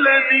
le di.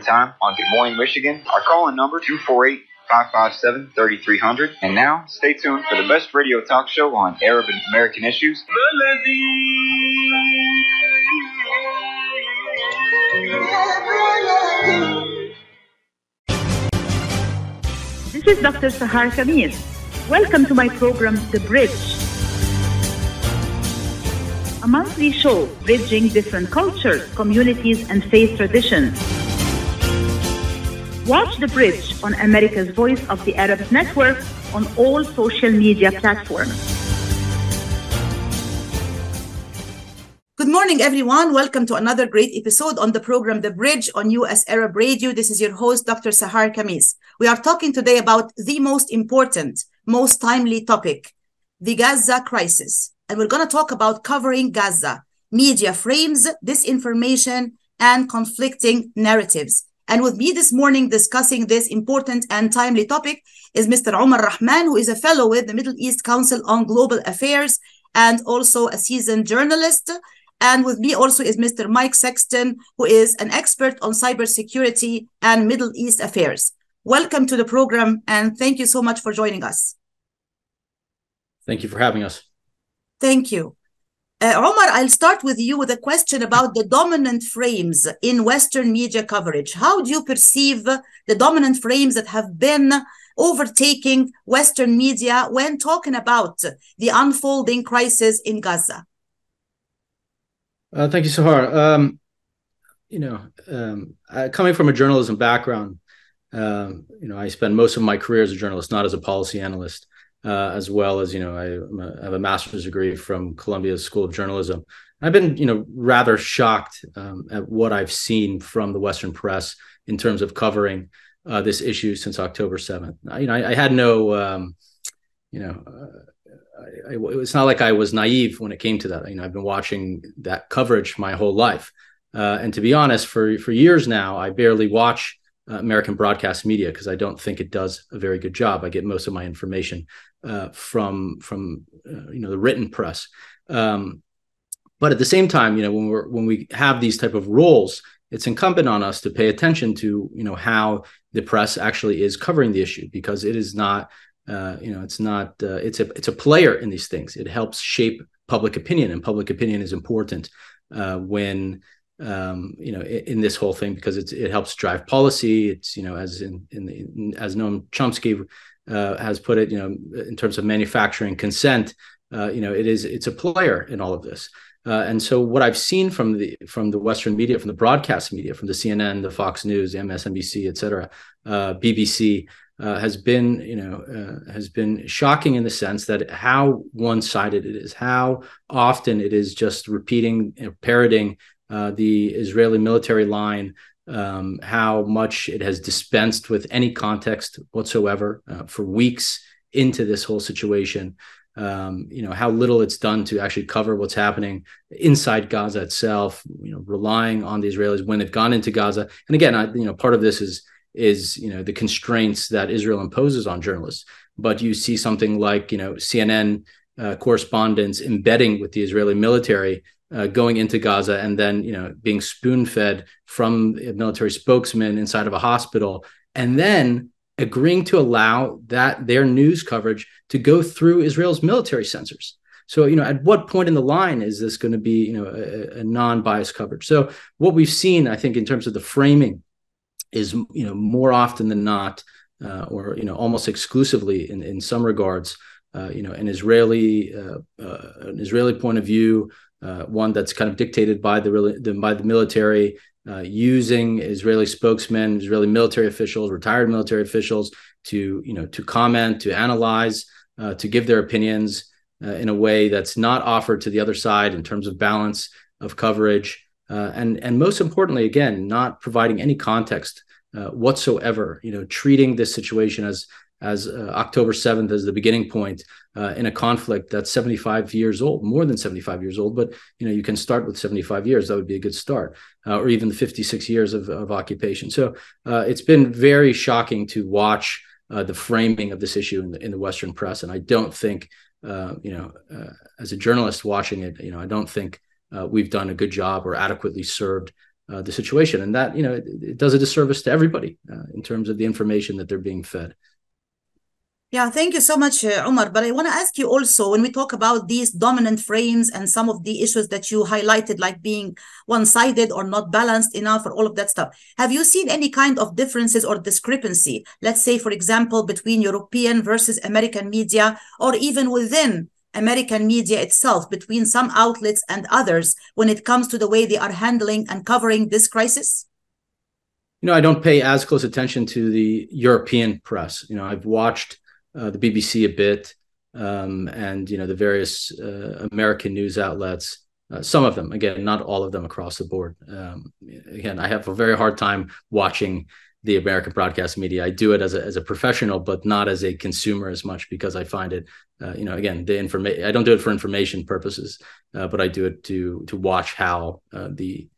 Time on Good Morning Michigan. Our call-in number 248 557 3300. And now, stay tuned for the best radio talk show on Arab and American issues. This is Dr. Sahar Khamis. Welcome to my program, The Bridge. A monthly show bridging different cultures, communities, and faith traditions. Watch The Bridge on America's Voice of the Arabs Network on all social media platforms. Good morning, everyone. Welcome to another great episode on the program The Bridge on US Arab Radio. This is your host, Dr. Sahar Khamis. We are talking today about the most important, most timely topic, the Gaza crisis. And we're going to talk about covering Gaza, media frames, disinformation, and conflicting narratives. And with me this morning discussing this important and timely topic is Mr. Omar Rahman, who is a fellow with the Middle East Council on Global Affairs and also a seasoned journalist. And with me also is Mr. Mike Sexton, who is an expert on cybersecurity and Middle East affairs. Welcome to the program, and thank you so much for joining us. Thank you for having us. Thank you. Uh, Omar, I'll start with you with a question about the dominant frames in Western media coverage. How do you perceive the dominant frames that have been overtaking Western media when talking about the unfolding crisis in Gaza? Uh, thank you, Sahar. Um, you know, um, coming from a journalism background, um, you know, I spent most of my career as a journalist, not as a policy analyst, uh, as well as you know, I, I, have a master's degree from Columbia School of Journalism. I've been, you know, rather shocked um, at what I've seen from the Western press in terms of covering uh, this issue since October seventh. You know, I, I had no, um, you know. Uh, I, I, it's not like I was naive when it came to that. You know, I've been watching that coverage my whole life, uh, and to be honest, for for years now, I barely watch American broadcast media because I don't think it does a very good job. I get most of my information uh, from from uh, you know the written press. Um, but at the same time, you know, when we're when we have these type of roles, it's incumbent on us to pay attention to you know how the press actually is covering the issue because it is not uh, you know, it's not. Uh, it's a it's a player in these things. It helps shape public opinion, and public opinion is important uh, when um, you know in, in, this whole thing because it helps drive policy. It's you know as in, in, in as Noam Chomsky uh, has put it, you know, in terms of manufacturing consent, uh, you know, it is it's a player in all of this. Uh, and so what I've seen from the from the Western media, from the broadcast media, from the CNN, the Fox News, MSNBC, et cetera, BBC, uh, has been, you know, uh, has been shocking in the sense that how one-sided it is, how often it is just repeating, you know, parroting uh, the Israeli military line, um, how much it has dispensed with any context whatsoever uh, for weeks into this whole situation. Um, you know how little it's done to actually cover what's happening inside Gaza itself. You know, relying on the Israelis when they've gone into Gaza. And again, I, you know, part of this is is you know the constraints that Israel imposes on journalists. But you see something like you know CNN uh, correspondents embedding with the Israeli military, uh, going into Gaza, and then you know being spoon fed from a military spokesman inside of a hospital, and then agreeing to allow that their news coverage to go through Israel's military censors. So, you know, at what point in the line is this going to be, you know, a, a non-biased coverage? So, what we've seen, I think, in terms of the framing is you know more often than not, uh, or you know almost exclusively in in some regards, uh, you know an Israeli uh, uh an Israeli point of view, uh, one that's kind of dictated by the, the by the military. uh, using Israeli spokesmen, Israeli military officials, retired military officials to you know to comment, to analyze, uh, to give their opinions uh, in a way that's not offered to the other side in terms of balance of coverage, uh, and and most importantly, again, not providing any context uh, whatsoever. You know, treating this situation as as uh, October 7th as the beginning point uh, in a conflict that's 75 years old, more than 75 years old. But you know, you can start with 75 years. That would be a good start, uh, or even 56 years of, of occupation. So uh, it's been very shocking to watch uh, the framing of this issue in the, in the Western press, and I don't think, uh, you know, as a journalist watching it, you know, I don't think we've done a good job or adequately served. the situation and that you know it, it does a disservice to everybody in terms of the information that they're being fed. Yeah, thank you so much, uh, Omar. But I want to ask you also when we talk about these dominant frames and some of the issues that you highlighted, like being one sided or not balanced enough, or all of that stuff, have you seen any kind of differences or discrepancy? Let's say, for example, between European versus American media, or even within American media itself, between some outlets and others, when it comes to the way they are handling and covering this crisis? You know, I don't pay as close attention to the European press. You know, I've watched uh, the BBC a bit, um, and you know the various uh, American news outlets. Uh, some of them, again, not all of them across the board. Um, again, I have a very hard time watching the American broadcast media. I do it as a as a professional, but not as a consumer as much because I find it, uh, you know, again, the information. I don't do it for information purposes, uh, but I do it to to watch how uh, the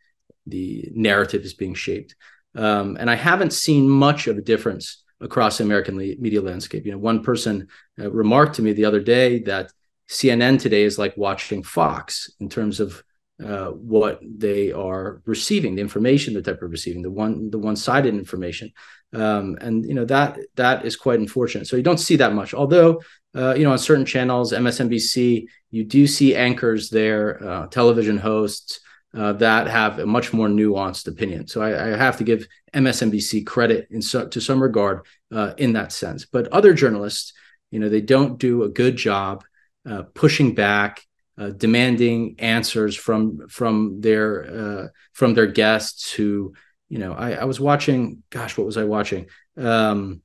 the narrative is being shaped. Um, and I haven't seen much of a difference across the American media landscape. You know, one person uh, remarked to me the other day that CNN today is like watching Fox in terms of uh, what they are receiving, the information that they're receiving, the one the one-sided information, um, and you know that that is quite unfortunate. So you don't see that much. Although uh, you know on certain channels, MSNBC, you do see anchors there, uh, television hosts uh, that have a much more nuanced opinion. So I, I have to give MSNBC credit in so, to some regard uh, in that sense. But other journalists, you know, they don't do a good job uh, pushing back, uh, demanding answers from from their uh, from their guests. Who, you know, I, I was watching. Gosh, what was I watching? Um,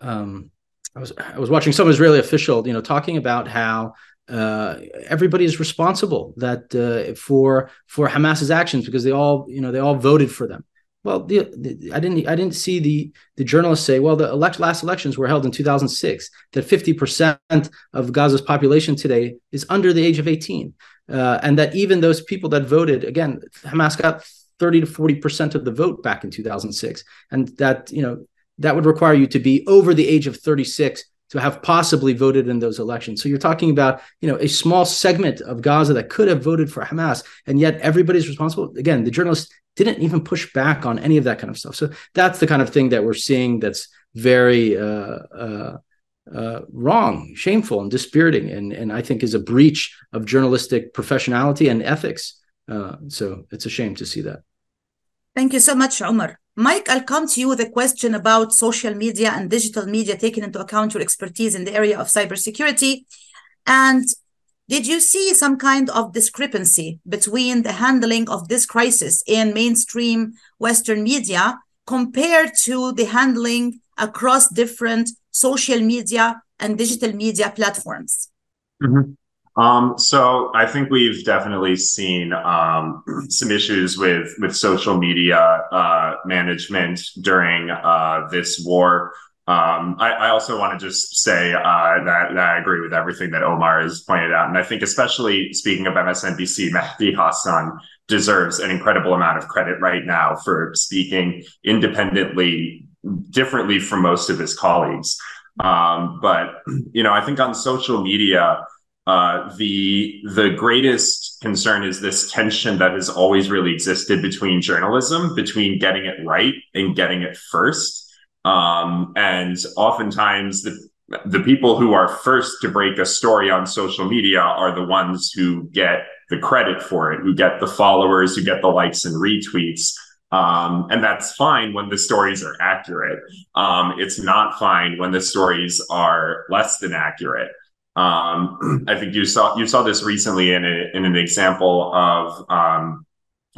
um, I was I was watching some Israeli official, you know, talking about how uh, everybody is responsible that uh, for for Hamas's actions because they all you know they all voted for them. Well, the, the, I didn't I didn't see the the journalists say, well, the elect, last elections were held in 2006. That 50 percent of Gaza's population today is under the age of 18, uh, and that even those people that voted again, Hamas got 30 to 40 percent of the vote back in 2006, and that you know that would require you to be over the age of 36 to have possibly voted in those elections. So you're talking about, you know, a small segment of Gaza that could have voted for Hamas, and yet everybody's responsible. Again, the journalists didn't even push back on any of that kind of stuff. So that's the kind of thing that we're seeing that's very uh, uh, uh, wrong, shameful, and dispiriting, and and I think is a breach of journalistic professionality and ethics. Uh, so it's a shame to see that. Thank you so much, Omar. Mike, I'll come to you with a question about social media and digital media, taking into account your expertise in the area of cybersecurity. And did you see some kind of discrepancy between the handling of this crisis in mainstream Western media compared to the handling across different social media and digital media platforms? Mm-hmm. Um, so I think we've definitely seen um, some issues with with social media uh, management during uh, this war. Um, I, I, also want to just say uh, that, that, I agree with everything that Omar has pointed out, and I think especially speaking of MSNBC, Mehdi Hasan deserves an incredible amount of credit right now for speaking independently, differently from most of his colleagues. Um, but you know, I think on social media uh, the the greatest concern is this tension that has always really existed between journalism, between getting it right and getting it first. Um, and oftentimes, the the people who are first to break a story on social media are the ones who get the credit for it, who get the followers, who get the likes and retweets. Um, and that's fine when the stories are accurate. Um, it's not fine when the stories are less than accurate. Um, I think you saw you saw this recently in a, in an example of um,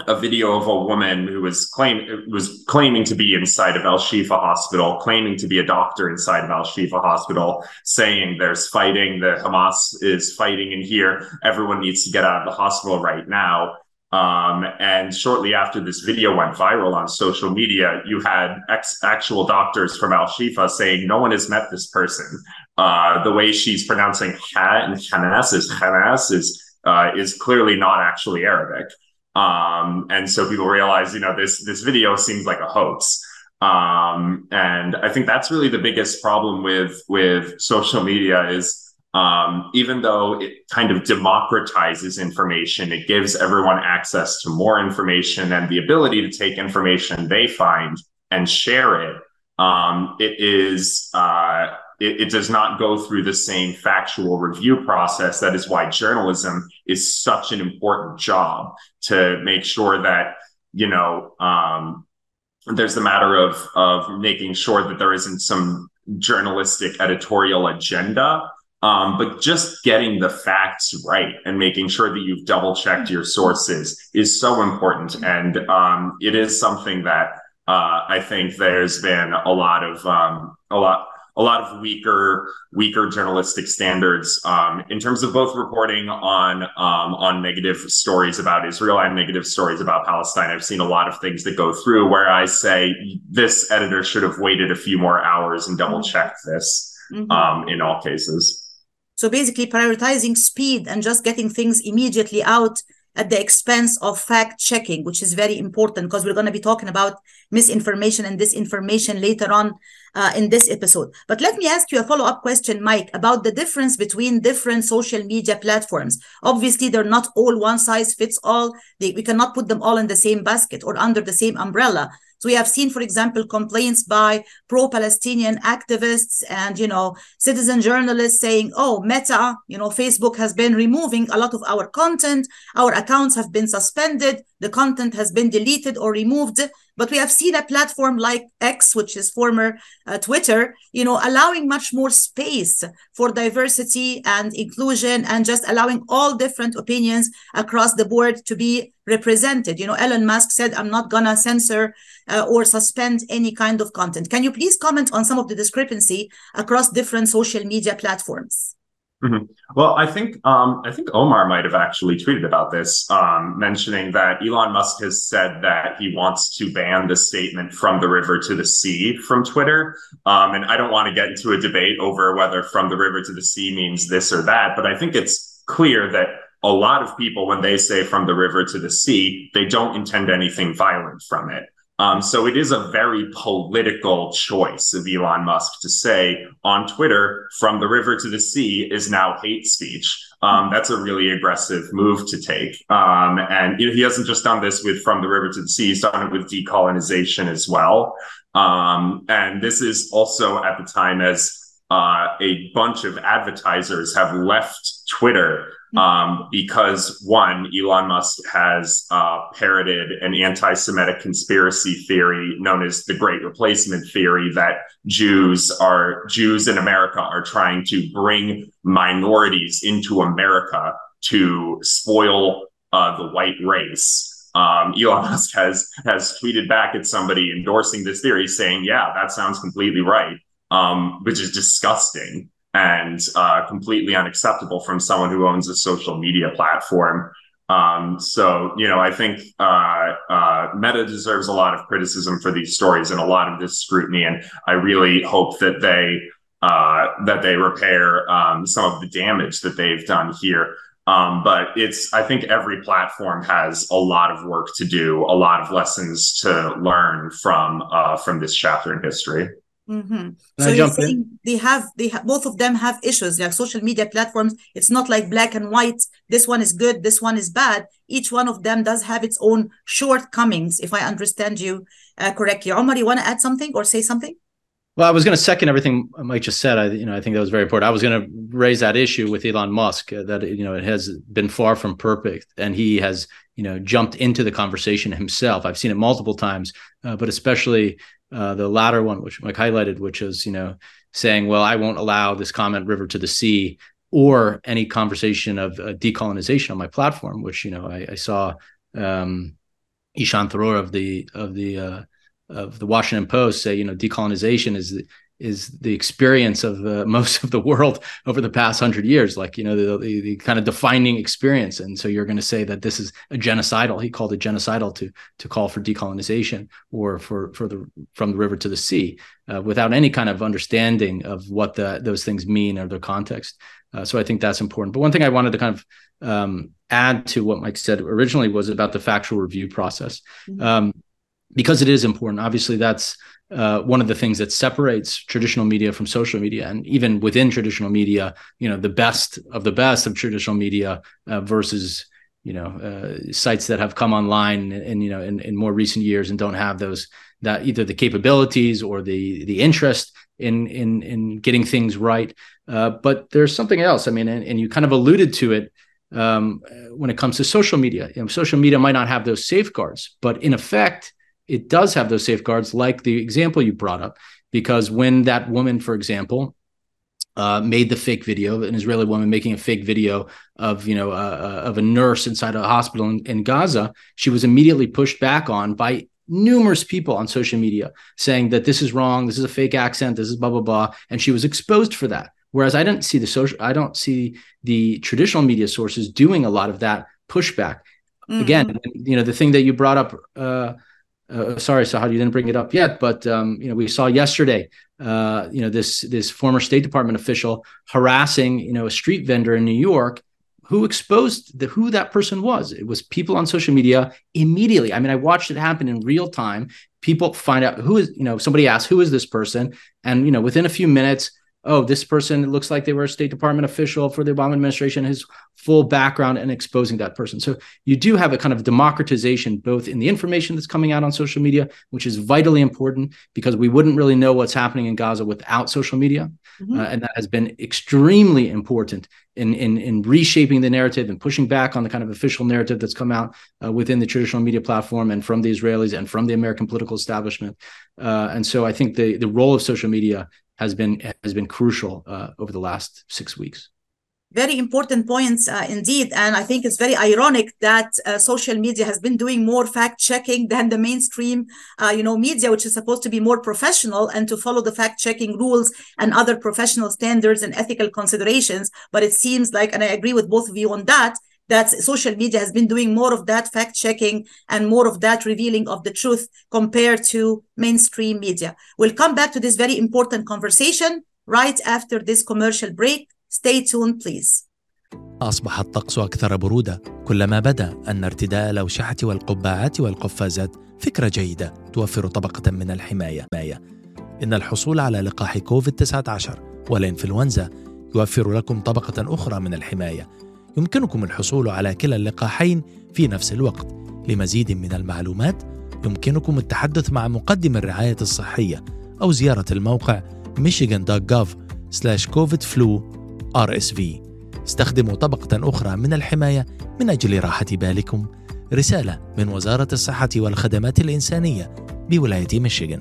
a video of a woman who was claim was claiming to be inside of Al Shifa Hospital, claiming to be a doctor inside of Al Shifa Hospital, saying there's fighting, the Hamas is fighting in here, everyone needs to get out of the hospital right now. Um, and shortly after this video went viral on social media, you had ex- actual doctors from Al Shifa saying no one has met this person. Uh, the way she's pronouncing ha and Hanas is Hanas is uh, is clearly not actually Arabic. Um, and so people realize, you know, this this video seems like a hoax. Um, and I think that's really the biggest problem with with social media is um, even though it kind of democratizes information, it gives everyone access to more information and the ability to take information they find and share it. Um, it is uh, it, it, does not go through the same factual review process. That is why journalism is such an important job to make sure that you know um, there's the matter of of making sure that there isn't some journalistic editorial agenda um, but just getting the facts right and making sure that you've double checked your sources is so important and um, it is something that uh, i think there's been a lot of um, a lot a lot of weaker weaker journalistic standards um, in terms of both reporting on um, on negative stories about Israel and negative stories about Palestine. I've seen a lot of things that go through where I say this editor should have waited a few more hours and double checked this mm-hmm. um, in all cases. So basically, prioritizing speed and just getting things immediately out at the expense of fact checking, which is very important because we're going to be talking about misinformation and disinformation later on uh, in this episode. But let me ask you a follow up question, Mike, about the difference between different social media platforms. Obviously, they're not all one size fits all. They, we cannot put them all in the same basket or under the same umbrella. So we have seen, for example, complaints by pro-Palestinian activists and, you know, citizen journalists saying, oh, Meta, you know, Facebook has been removing a lot of our content. Our accounts have been suspended. The content has been deleted or removed. But we have seen a platform like X, which is former uh, Twitter, you know, allowing much more space for diversity and inclusion and just allowing all different opinions across the board to be represented. You know, Elon Musk said, I'm not going to censor uh, or suspend any kind of content. Can you please comment on some of the discrepancy across different social media platforms? Mm-hmm. Well, I think um, I think Omar might have actually tweeted about this, um, mentioning that Elon Musk has said that he wants to ban the statement "from the river to the sea" from Twitter. Um, and I don't want to get into a debate over whether "from the river to the sea" means this or that, but I think it's clear that a lot of people, when they say "from the river to the sea," they don't intend anything violent from it. Um, so it is a very political choice of Elon Musk to say on Twitter, from the river to the sea is now hate speech. Um, that's a really aggressive move to take. Um, and you know, he hasn't just done this with from the river to the sea, he's done it with decolonization as well. Um, and this is also at the time as uh, a bunch of advertisers have left Twitter um, because one, Elon Musk has uh, parroted an anti-Semitic conspiracy theory known as the Great Replacement theory that Jews are Jews in America are trying to bring minorities into America to spoil uh, the white race. Um, Elon Musk has has tweeted back at somebody endorsing this theory, saying, "Yeah, that sounds completely right," um, which is disgusting and uh, completely unacceptable from someone who owns a social media platform. Um, so, you know, I think uh, uh, Meta deserves a lot of criticism for these stories and a lot of this scrutiny, and I really hope that they uh, that they repair um, some of the damage that they've done here. Um, but it's I think every platform has a lot of work to do, a lot of lessons to learn from uh, from this chapter in history. Mm-hmm. So you're saying in? they have they have both of them have issues like social media platforms. It's not like black and white. This one is good. This one is bad. Each one of them does have its own shortcomings. If I understand you uh, correctly, Omar, you want to add something or say something? Well, I was going to second everything Mike just said. I, you know, I think that was very important. I was going to raise that issue with Elon Musk uh, that you know it has been far from perfect, and he has you know jumped into the conversation himself. I've seen it multiple times, uh, but especially uh, the latter one, which Mike highlighted, which is you know saying, well, I won't allow this comment river to the sea or any conversation of uh, decolonization on my platform, which you know I, I saw um, Ishaan Tharoor of the of the uh, of the Washington Post say, you know, decolonization is is the experience of uh, most of the world over the past hundred years, like you know the, the, the, kind of defining experience. And so you're going to say that this is a genocidal. He called it genocidal to to call for decolonization or for for the from the river to the sea, uh, without any kind of understanding of what the, those things mean or their context. Uh, so I think that's important. But one thing I wanted to kind of um, add to what Mike said originally was about the factual review process. Mm-hmm. Um, because it is important. Obviously, that's uh, one of the things that separates traditional media from social media, and even within traditional media, you know, the best of the best of traditional media uh, versus you know uh, sites that have come online and you know in, in more recent years and don't have those that either the capabilities or the the interest in in in getting things right. Uh, but there's something else. I mean, and, and you kind of alluded to it um, when it comes to social media. You know, social media might not have those safeguards, but in effect it does have those safeguards, like the example you brought up, because when that woman, for example, uh, made the fake video, an Israeli woman making a fake video of you know uh, uh, of a nurse inside a hospital in, in Gaza, she was immediately pushed back on by numerous people on social media saying that this is wrong, this is a fake accent, this is blah blah blah, and she was exposed for that. Whereas I don't see the social, I don't see the traditional media sources doing a lot of that pushback. Mm-hmm. Again, you know, the thing that you brought up uh, uh, sorry, Sahar, you didn't bring it up yet, but um, you know we saw yesterday, uh, you know this this former State Department official harassing you know a street vendor in New York who exposed the, who that person was. It was people on social media immediately. I mean, I watched it happen in real time. People find out who is you know somebody asks who is this person, and you know within a few minutes oh, this person looks like they were a State Department official for the Obama administration, his full background and exposing that person. So you do have a kind of democratization both in the information that's coming out on social media, which is vitally important because we wouldn't really know what's happening in Gaza without social media. Mm-hmm. Uh, and that has been extremely important in, in, in reshaping the narrative and pushing back on the kind of official narrative that's come out uh, within the traditional media platform and from the Israelis and from the American political establishment. Uh, and so I think the, the role of social media has been has been crucial uh, over the last six weeks. Very important points uh, indeed, and I think it's very ironic that uh, social media has been doing more fact checking than the mainstream, uh, you know, media, which is supposed to be more professional and to follow the fact checking rules and other professional standards and ethical considerations. But it seems like, and I agree with both of you on that, that social media has been doing more of that fact checking and more of that revealing of the truth compared to mainstream media. We'll come back to this very important conversation right after this commercial break. Stay tuned, please. أصبح الطقس أكثر برودة كلما بدا أن ارتداء الأوشحة والقبعات والقفازات فكرة جيدة توفر طبقة من الحماية إن الحصول على لقاح كوفيد-19 والإنفلونزا يوفر لكم طبقة أخرى من الحماية يمكنكم الحصول على كلا اللقاحين في نفس الوقت. لمزيد من المعلومات يمكنكم التحدث مع مقدم الرعاية الصحية أو زيارة الموقع michigan.gov/covidflu RSV استخدموا طبقة أخرى من الحماية من أجل راحة بالكم. رسالة من وزارة الصحة والخدمات الإنسانية بولاية ميشيغان.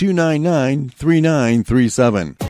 299 3937.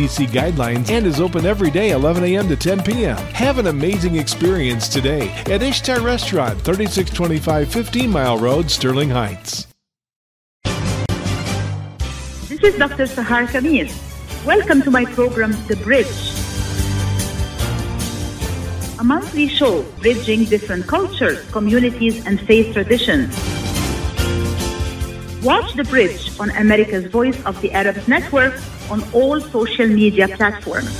CDC guidelines and is open every day 11 a.m. to 10 p.m. Have an amazing experience today at Ishtar Restaurant, 3625 15 Mile Road, Sterling Heights. This is Dr. Sahar Khamis. Welcome to my program, The Bridge. A monthly show bridging different cultures, communities, and faith traditions. Watch The Bridge on America's Voice of the Arab Network on all social media platforms.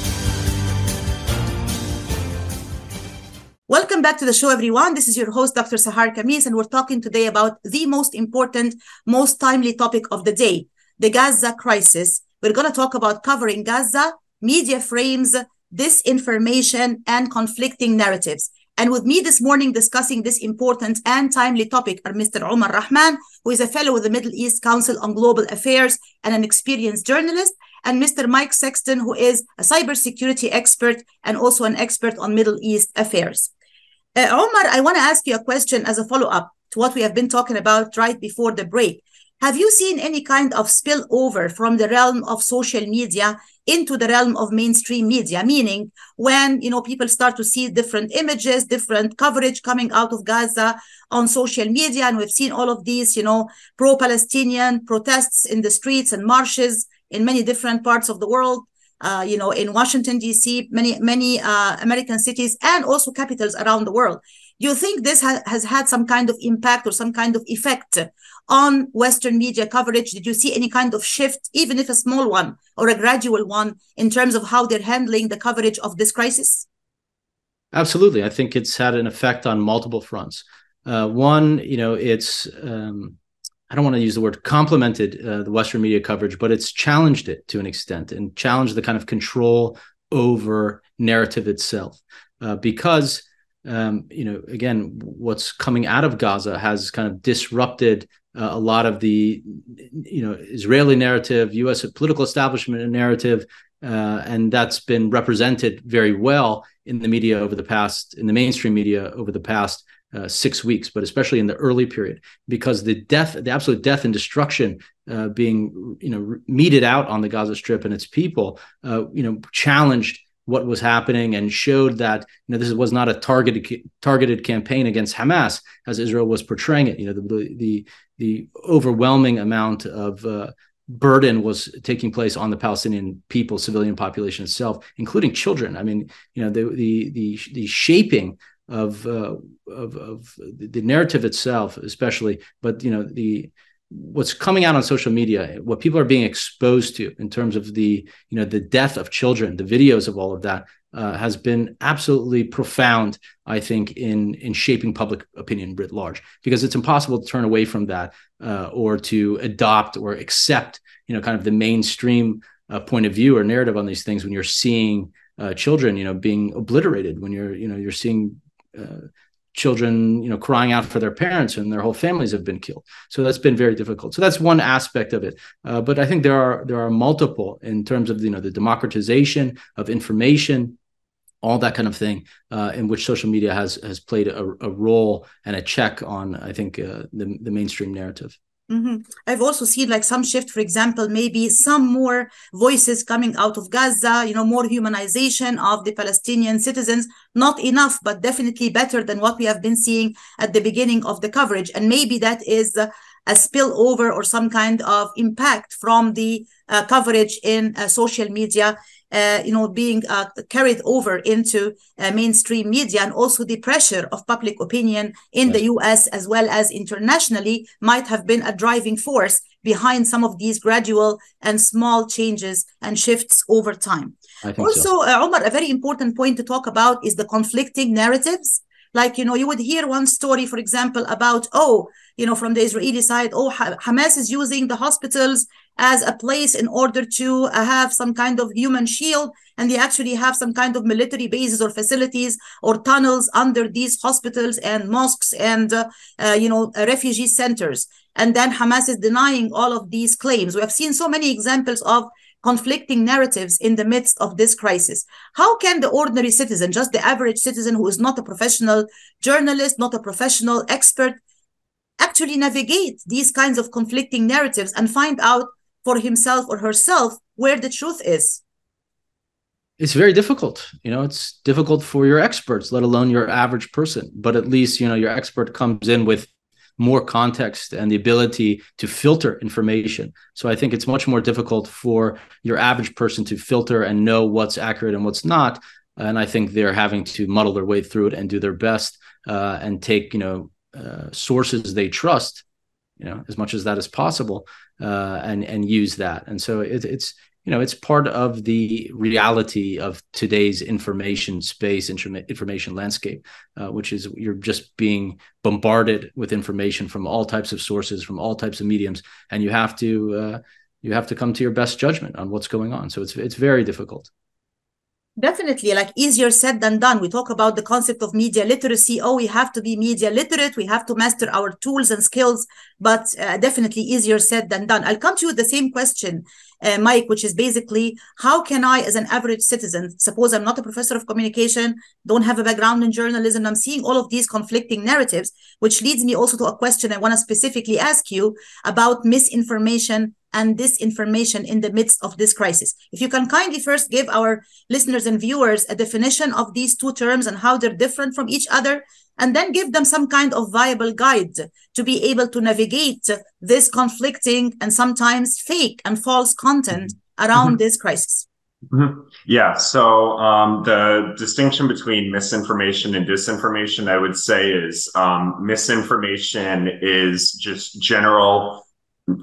Welcome back to the show, everyone. This is your host, Dr. Sahar Khamis, and we're talking today about the most important, most timely topic of the day the Gaza crisis. We're going to talk about covering Gaza, media frames, disinformation, and conflicting narratives. And with me this morning discussing this important and timely topic are Mr. Omar Rahman, who is a fellow with the Middle East Council on Global Affairs and an experienced journalist, and Mr. Mike Sexton, who is a cybersecurity expert and also an expert on Middle East affairs. Uh, Omar, I want to ask you a question as a follow up to what we have been talking about right before the break. Have you seen any kind of spillover from the realm of social media into the realm of mainstream media? Meaning, when you know people start to see different images, different coverage coming out of Gaza on social media, and we've seen all of these, you know, pro-Palestinian protests in the streets and marches in many different parts of the world. Uh, you know, in Washington D.C., many many uh, American cities, and also capitals around the world. You think this ha- has had some kind of impact or some kind of effect on Western media coverage? Did you see any kind of shift, even if a small one or a gradual one, in terms of how they're handling the coverage of this crisis? Absolutely. I think it's had an effect on multiple fronts. Uh, one, you know, it's, um, I don't want to use the word complemented uh, the Western media coverage, but it's challenged it to an extent and challenged the kind of control over narrative itself. Uh, because, um, you know, again, what's coming out of Gaza has kind of disrupted uh, a lot of the you know Israeli narrative, U.S. political establishment narrative, uh, and that's been represented very well in the media over the past in the mainstream media over the past uh, six weeks, but especially in the early period, because the death, the absolute death and destruction uh, being you know meted out on the Gaza Strip and its people, uh, you know, challenged what was happening and showed that you know this was not a targeted targeted campaign against Hamas as Israel was portraying it. You know the the the overwhelming amount of uh, burden was taking place on the Palestinian people, civilian population itself, including children. I mean, you know the the the, the shaping of, uh, of of the narrative itself, especially, but you know the what's coming out on social media what people are being exposed to in terms of the you know the death of children the videos of all of that uh, has been absolutely profound i think in in shaping public opinion writ large because it's impossible to turn away from that uh, or to adopt or accept you know kind of the mainstream uh, point of view or narrative on these things when you're seeing uh, children you know being obliterated when you're you know you're seeing uh, children you know crying out for their parents and their whole families have been killed. So that's been very difficult. So that's one aspect of it. Uh, but i think there are there are multiple in terms of you know the democratization of information all that kind of thing uh, in which social media has has played a, a, role and a check on i think uh, the, the mainstream narrative Mm-hmm. I've also seen like some shift, for example, maybe some more voices coming out of Gaza, you know, more humanization of the Palestinian citizens. Not enough, but definitely better than what we have been seeing at the beginning of the coverage. And maybe that is a spillover or some kind of impact from the uh, coverage in uh, social media uh, you know, being uh, carried over into uh, mainstream media, and also the pressure of public opinion in yes. the U.S. as well as internationally might have been a driving force behind some of these gradual and small changes and shifts over time. also, so. Uh, Omar, a very important point to talk about is the conflicting narratives. Like, you know, you would hear one story, for example, about, oh, you know, from the Israeli side, oh, Hamas is using the hospitals as a place in order to uh, have some kind of human shield and they actually have some kind of military bases or facilities or tunnels under these hospitals and mosques and uh, uh, you know refugee centers. And then hamas is denying all of these claims. We have seen so many examples of conflicting narratives in the midst of this crisis. How can the ordinary citizen just the average citizen who is not a professional journalist not a professional expert actually navigate these kinds of conflicting narratives and find out for himself or herself where the truth is? It's very difficult. You know it's difficult for your experts let alone your average person. But at least you know your expert comes in with more context and the ability to filter information. So i think it's much more difficult for your average person to filter and know what's accurate and what's not. And i think they're having to muddle their way through it and do their best uh, and take you know uh, sources they trust you know as much as that is possible uh, and and use that. And so it, it's you know it's part of the reality of today's information space information landscape uh, which is you're just being bombarded with information from all types of sources from all types of mediums and you have to uh, you have to come to your best judgment on what's going on. So it's it's very difficult Definitely, like easier said than done. We talk about the concept of media literacy. Oh, we have to be media literate. We have to master our tools and skills, but uh, definitely easier said than done. I'll come to you the same question, uh, Mike, which is basically how can I, as an average citizen, suppose I'm not a professor of communication, don't have a background in journalism, I'm seeing all of these conflicting narratives, which leads me also to a question I want to specifically ask you about misinformation and disinformation in the midst of this crisis. If you can kindly first give our listeners and viewers a definition of these two terms and how they're different from each other, and then give them some kind of viable guide to be able to navigate this conflicting and sometimes fake and false content around mm-hmm. this crisis. Mm-hmm. Yeah. So um, the distinction between misinformation and disinformation, I would say, is um, misinformation is just general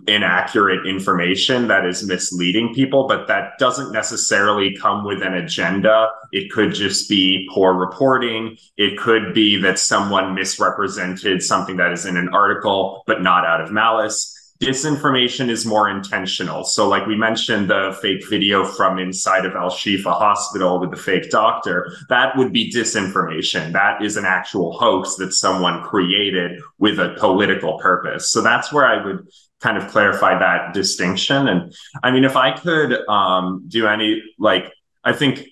inaccurate information that is misleading people, but that doesn't necessarily come with an agenda. It could just be poor reporting. It could be that someone misrepresented something that is in an article, but not out of malice. Disinformation is more intentional. So, like we mentioned, the fake video from inside of Al Shifa Hospital with the fake doctor, that would be disinformation. That is an actual hoax that someone created with a political purpose. So, that's where I would kind of clarify that distinction. And I mean, if I could um, do any, like, I think,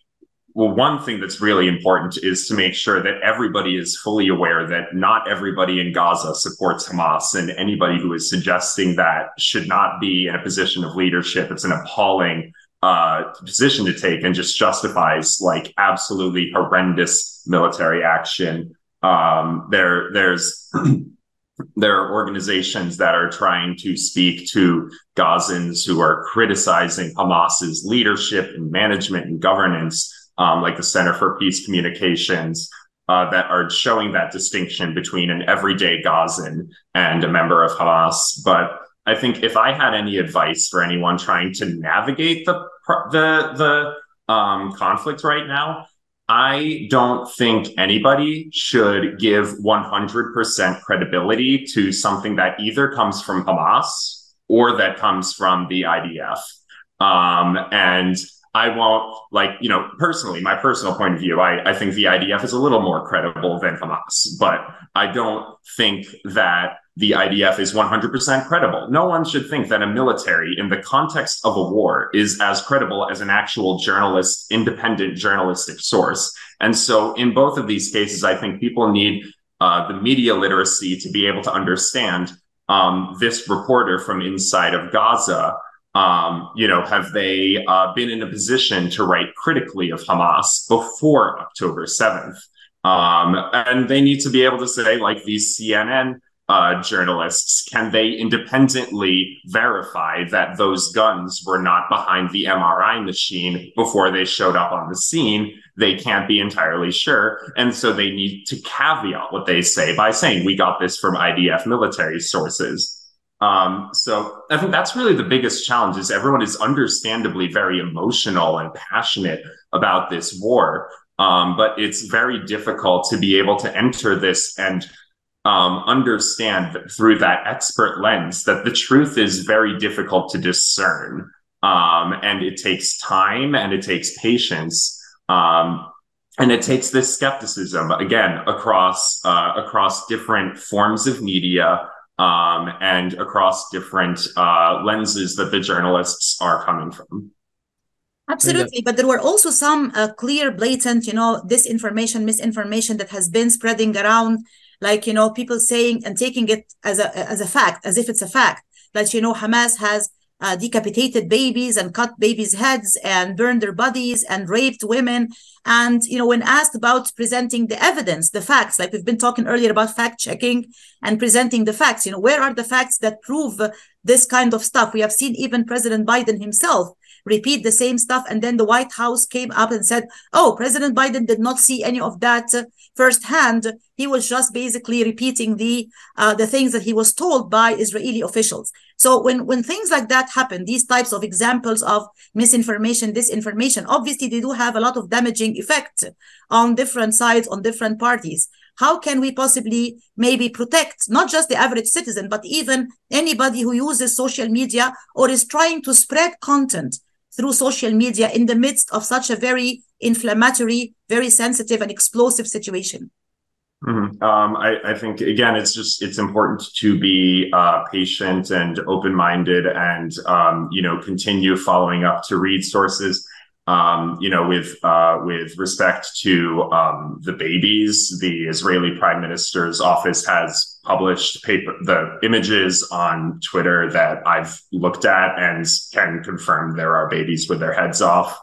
well, one thing that's really important is to make sure that everybody is fully aware that not everybody in Gaza supports Hamas, and anybody who is suggesting that should not be in a position of leadership. It's an appalling uh, position to take and just justifies like absolutely horrendous military action. Um, there, there's there are organizations that are trying to speak to Gazans who are criticizing Hamas's leadership and management and governance, um, like the Center for Peace Communications, uh, that are showing that distinction between an everyday Gazan and a member of Hamas. But I think if I had any advice for anyone trying to navigate the the the um, conflict right now, I don't think anybody should give 100% credibility to something that either comes from Hamas or that comes from the IDF. Um, and I won't like, you know, personally, my personal point of view, I, I think the IDF is a little more credible than Hamas, but I don't think that the IDF is 100% credible. No one should think that a military in the context of a war is as credible as an actual journalist, independent journalistic source. And so in both of these cases, I think people need uh, the media literacy to be able to understand um, this reporter from inside of Gaza. Um, you know, have they uh, been in a position to write critically of Hamas before October 7th? Um, and they need to be able to say, like these CNN uh, journalists, can they independently verify that those guns were not behind the MRI machine before they showed up on the scene? They can't be entirely sure. And so they need to caveat what they say by saying, we got this from IDF military sources. Um, so I think that's really the biggest challenge is everyone is understandably very emotional and passionate about this war. Um, but it's very difficult to be able to enter this and um, understand through that expert lens that the truth is very difficult to discern. Um, and it takes time and it takes patience. Um, and it takes this skepticism again across uh, across different forms of media um, and across different uh, lenses that the journalists are coming from. Absolutely, but there were also some uh, clear, blatant, you know, disinformation, misinformation that has been spreading around like you know people saying and taking it as a as a fact as if it's a fact that you know hamas has uh, decapitated babies and cut babies heads and burned their bodies and raped women and you know when asked about presenting the evidence the facts like we've been talking earlier about fact checking and presenting the facts you know where are the facts that prove this kind of stuff. We have seen even President Biden himself repeat the same stuff. And then the White House came up and said, oh, President Biden did not see any of that firsthand. He was just basically repeating the uh, the things that he was told by Israeli officials. So when, when things like that happen, these types of examples of misinformation, disinformation, obviously they do have a lot of damaging effect on different sides, on different parties. How can we possibly maybe protect not just the average citizen, but even anybody who uses social media or is trying to spread content through social media in the midst of such a very inflammatory, very sensitive and explosive situation? Mm-hmm. Um, I, I, think again, it's just it's important to be uh, patient and open-minded, and um, you know, continue following up to read sources. Um, you know, with uh, with respect to um, the babies, the Israeli Prime Minister's office has published paper the images on Twitter that I've looked at and can confirm there are babies with their heads off.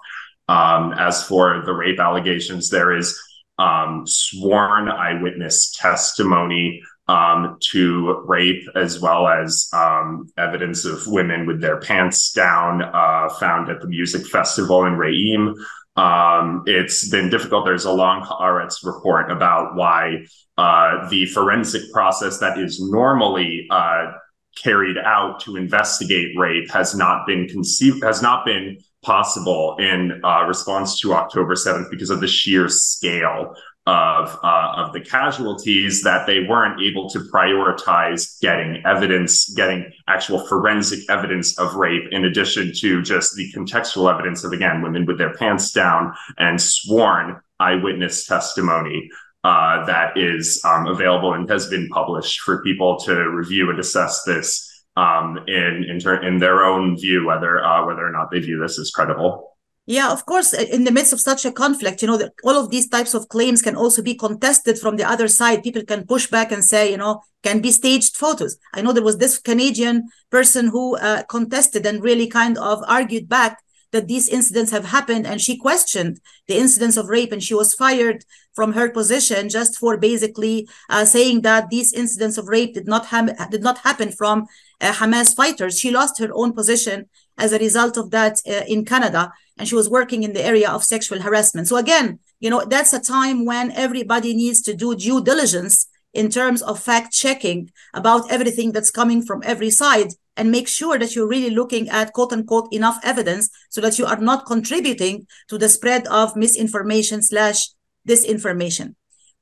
Um, as for the rape allegations, there is um, sworn eyewitness testimony um, to rape, as well as um, evidence of women with their pants down uh, found at the music festival in Re'im. Um, it's been difficult. There's a long Haaretz report about why uh, the forensic process that is normally uh, carried out to investigate rape has not been conceived, has not been possible in uh, response to October 7th because of the sheer scale of uh, of the casualties that they weren't able to prioritize getting evidence, getting actual forensic evidence of rape, in addition to just the contextual evidence of again women with their pants down and sworn eyewitness testimony uh, that is um, available and has been published for people to review and assess this um, in in, ter- in their own view, whether uh, whether or not they view this as credible. Yeah, of course. In the midst of such a conflict, you know, the, all of these types of claims can also be contested from the other side. People can push back and say, you know, can be staged photos. I know there was this Canadian person who uh, contested and really kind of argued back that these incidents have happened and she questioned the incidents of rape and she was fired from her position just for basically uh, saying that these incidents of rape did not ha- did not happen from uh, Hamas fighters she lost her own position as a result of that uh, in Canada and she was working in the area of sexual harassment so again you know that's a time when everybody needs to do due diligence in terms of fact checking about everything that's coming from every side and make sure that you're really looking at quote unquote enough evidence so that you are not contributing to the spread of misinformation slash disinformation.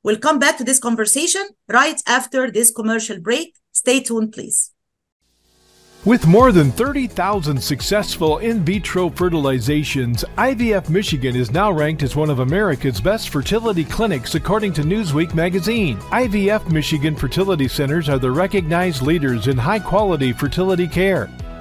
We'll come back to this conversation right after this commercial break. Stay tuned, please. With more than 30,000 successful in vitro fertilizations, IVF Michigan is now ranked as one of America's best fertility clinics according to Newsweek magazine. IVF Michigan fertility centers are the recognized leaders in high quality fertility care.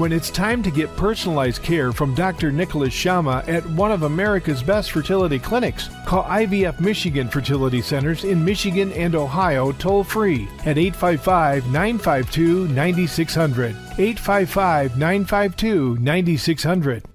When it's time to get personalized care from Dr. Nicholas Shamma at one of America's best fertility clinics, call IVF Michigan Fertility Centers in Michigan and Ohio toll free at 855 952 9600. 855 952 9600.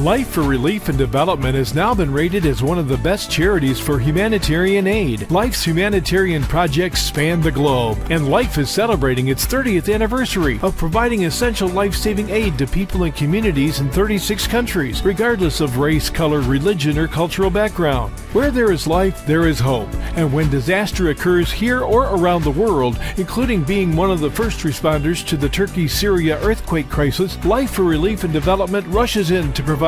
Life for Relief and Development has now been rated as one of the best charities for humanitarian aid. Life's humanitarian projects span the globe, and Life is celebrating its 30th anniversary of providing essential life saving aid to people and communities in 36 countries, regardless of race, color, religion, or cultural background. Where there is life, there is hope, and when disaster occurs here or around the world, including being one of the first responders to the Turkey Syria earthquake crisis, Life for Relief and Development rushes in to provide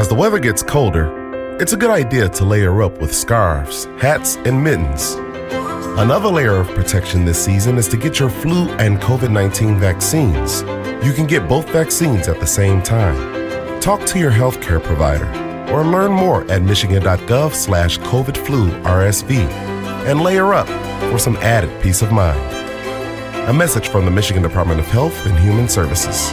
As the weather gets colder, it's a good idea to layer up with scarves, hats, and mittens. Another layer of protection this season is to get your flu and COVID 19 vaccines. You can get both vaccines at the same time. Talk to your healthcare provider or learn more at michigan.gov slash COVID flu RSV and layer up for some added peace of mind. A message from the Michigan Department of Health and Human Services.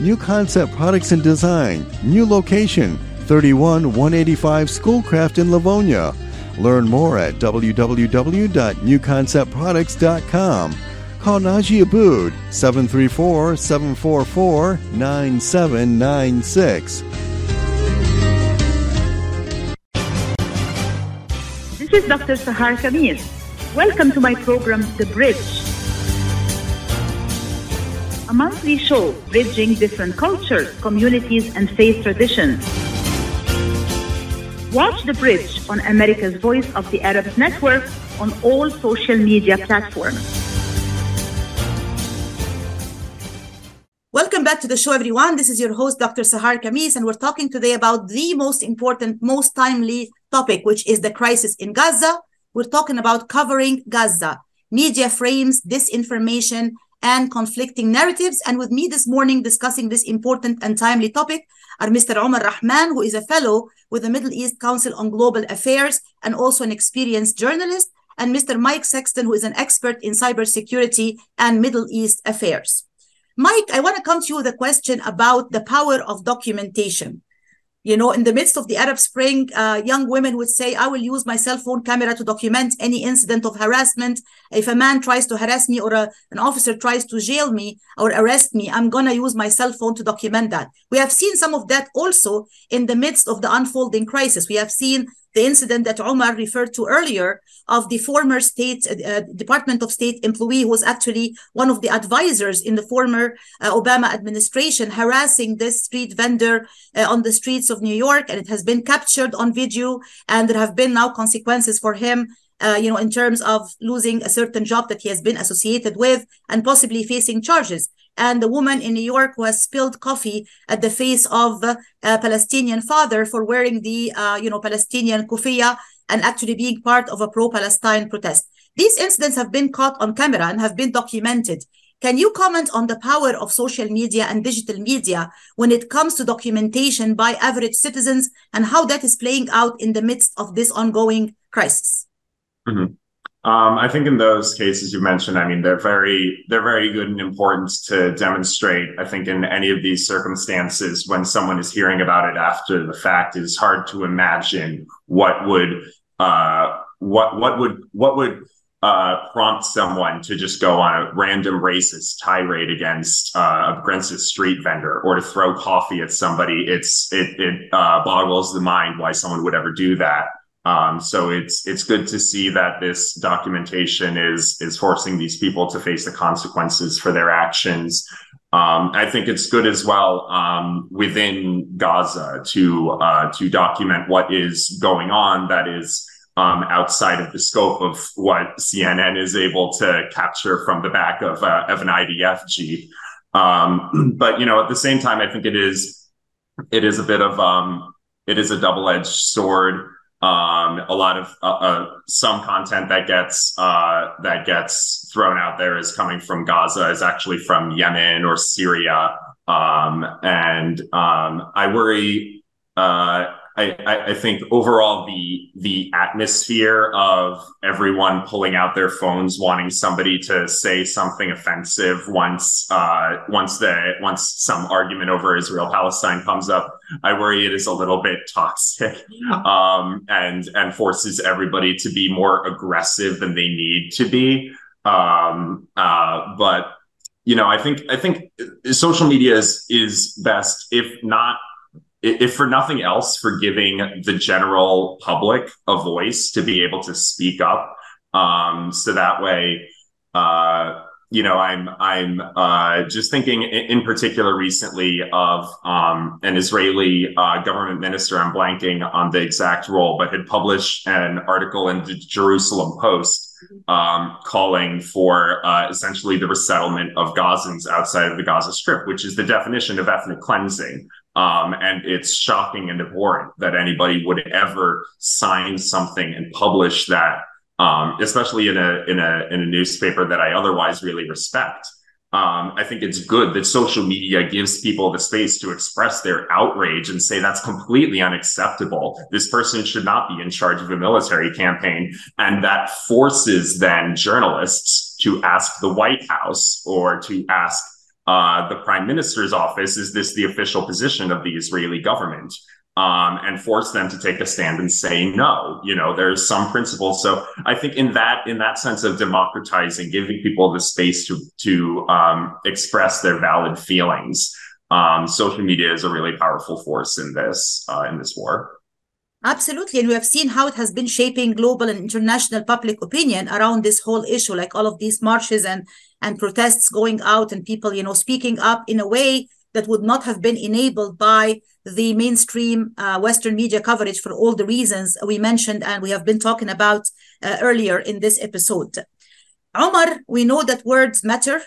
New Concept Products and Design, new location, 31 185 Schoolcraft in Livonia. Learn more at www.newconceptproducts.com. Call Naji Abood 734 744 9796. This is Dr. Sahar Khamis. Welcome to my program, The Bridge. Monthly show bridging different cultures, communities, and faith traditions. Watch The Bridge on America's Voice of the Arab Network on all social media platforms. Welcome back to the show, everyone. This is your host, Dr. Sahar Khamis, and we're talking today about the most important, most timely topic, which is the crisis in Gaza. We're talking about covering Gaza, media frames, disinformation, and conflicting narratives. And with me this morning discussing this important and timely topic are Mr. Omar Rahman, who is a fellow with the Middle East Council on Global Affairs and also an experienced journalist, and Mr. Mike Sexton, who is an expert in cybersecurity and Middle East affairs. Mike, I want to come to you with a question about the power of documentation. You know, in the midst of the Arab Spring, uh, young women would say, I will use my cell phone camera to document any incident of harassment. If a man tries to harass me or a, an officer tries to jail me or arrest me, I'm going to use my cell phone to document that. We have seen some of that also in the midst of the unfolding crisis. We have seen the incident that Omar referred to earlier of the former state uh, Department of State employee who was actually one of the advisors in the former uh, Obama administration harassing this street vendor uh, on the streets of New York and it has been captured on video and there have been now consequences for him uh, you know, in terms of losing a certain job that he has been associated with and possibly facing charges. And the woman in New York who has spilled coffee at the face of a Palestinian father for wearing the, uh, you know, Palestinian kufiya and actually being part of a pro-Palestine protest. These incidents have been caught on camera and have been documented. Can you comment on the power of social media and digital media when it comes to documentation by average citizens and how that is playing out in the midst of this ongoing crisis? Mm-hmm. Um, I think in those cases you mentioned, I mean, they're very they're very good and important to demonstrate. I think in any of these circumstances, when someone is hearing about it after the fact, it's hard to imagine what would uh, what what would what would uh, prompt someone to just go on a random racist tirade against uh, against a street vendor or to throw coffee at somebody. It's it it uh, boggles the mind why someone would ever do that. Um, so it's it's good to see that this documentation is is forcing these people to face the consequences for their actions. Um, I think it's good as well um, within Gaza to uh, to document what is going on that is um, outside of the scope of what CNN is able to capture from the back of uh, of an IDF jeep. Um, but you know, at the same time, I think it is it is a bit of um, it is a double edged sword. Um, a lot of uh, uh, some content that gets uh, that gets thrown out there is coming from Gaza, is actually from Yemen or Syria, um, and um, I worry. I, I, think overall the the atmosphere of everyone pulling out their phones, wanting somebody to say something offensive once uh, once the once some argument over Israel Palestine comes up, I worry it is a little bit toxic um, and and forces everybody to be more aggressive than they need to be. Um, uh, but you know, I think I think social media is is best if not if for nothing else for giving the general public a voice to be able to speak up um, so that way uh, you know i'm i'm uh, just thinking in, particular recently of um, an israeli uh, government minister i'm blanking on the exact role but had published an article in the jerusalem post um, calling for uh, essentially the resettlement of Gazans outside of the Gaza Strip, which is the definition of ethnic cleansing. Um, and it's shocking and abhorrent that anybody would ever sign something and publish that, um, especially in a in a in a newspaper that I otherwise really respect. Um, I think it's good that social media gives people the space to express their outrage and say that's completely unacceptable. This person should not be in charge of a military campaign. And that forces then journalists to ask the White House or to ask uh, the prime minister's office is this the official position of the Israeli government? Um, and force them to take a stand and say no. You know, there's some principles. So I think in that in that sense of democratizing, giving people the space to to um, express their valid feelings, um, social media is a really powerful force in this uh, in this war. Absolutely. And we have seen how it has been shaping global and international public opinion around this whole issue, like all of these marches and, and protests going out and people, you know, speaking up in a way that would not have been enabled by the mainstream uh, Western media coverage for all the reasons we mentioned and we have been talking about uh, earlier in this episode. Omar, we know that words matter,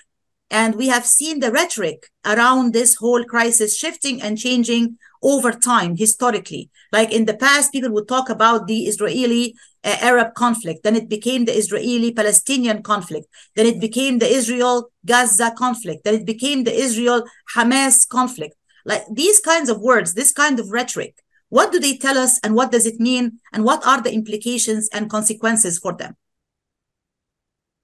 and we have seen the rhetoric around this whole crisis shifting and changing over time historically. Like in the past people would talk about the israeli uh, arab conflict. Then it became the israeli palestinian conflict. Then it became the israel gaza conflict. Then it became the israel hamas conflict. Like these kinds of words this kind of rhetoric what do they tell us and what does it mean and what are the implications and consequences for them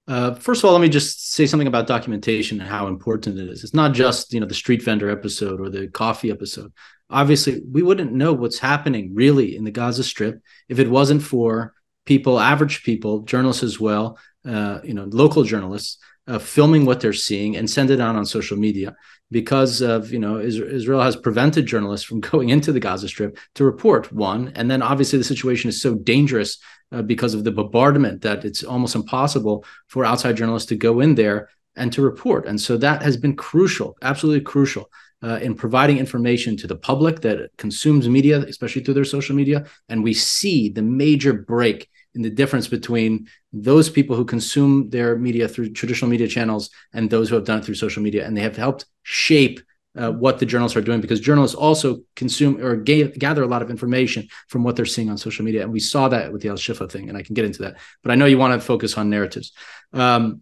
uh, first of all, let me just say something about documentation and how important it is. It's not just you know the street vendor episode or the coffee episode. Obviously, we wouldn't know what's happening really in the Gaza Strip if it wasn't for people, average people, journalists as well, uh, you know, local journalists uh, filming what they're seeing and send it out on social media because of you know Israel has prevented journalists from going into the Gaza Strip to report one, and then obviously the situation is so dangerous uh, because of the bombardment that it's almost impossible for outside journalists to go in there and to report. And so that has been crucial, absolutely crucial. Uh, in providing information to the public that consumes media, especially through their social media. And we see the major break in the difference between those people who consume their media through traditional media channels and those who have done it through social media. And they have helped shape uh, what the journalists are doing because journalists also consume or ga- gather a lot of information from what they're seeing on social media. And we saw that with the Al Shifa thing, and I can get into that. But I know you want to focus on narratives. Um,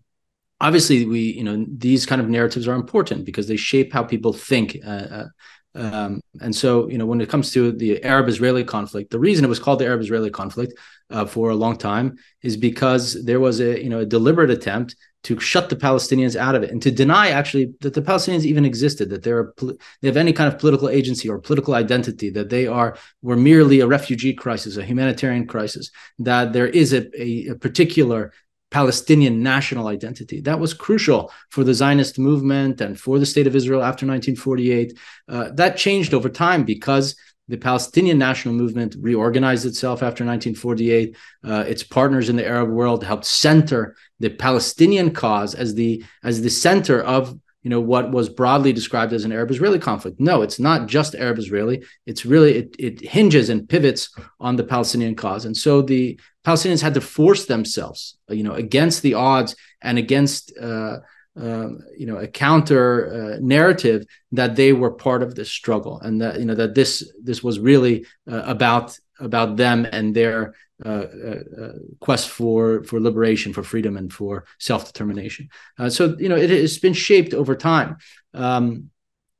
obviously, we you know these kind of narratives are important because they shape how people think. Uh, uh, um, and so, you know, when it comes to the Arab-Israeli conflict, the reason it was called the Arab-Israeli conflict uh, for a long time is because there was a you know a deliberate attempt to shut the Palestinians out of it and to deny actually that the Palestinians even existed, that they're they have any kind of political agency or political identity, that they are were merely a refugee crisis, a humanitarian crisis, that there is a, a, a particular Palestinian national identity. That was crucial for the Zionist movement and for the state of Israel after 1948. Uh, that changed over time because the Palestinian national movement reorganized itself after 1948. Uh, its partners in the Arab world helped center the Palestinian cause as the as the center of you know what was broadly described as an Arab-Israeli conflict. No, it's not just Arab-Israeli. It's really it, it hinges and pivots on the Palestinian cause, and so the Palestinians had to force themselves, you know, against the odds and against uh, um, you know a counter uh, narrative that they were part of this struggle and that you know that this this was really uh, about about them and their uh, uh, uh quest for for liberation for freedom and for self-determination. Uh, so you know it has been shaped over time. Um,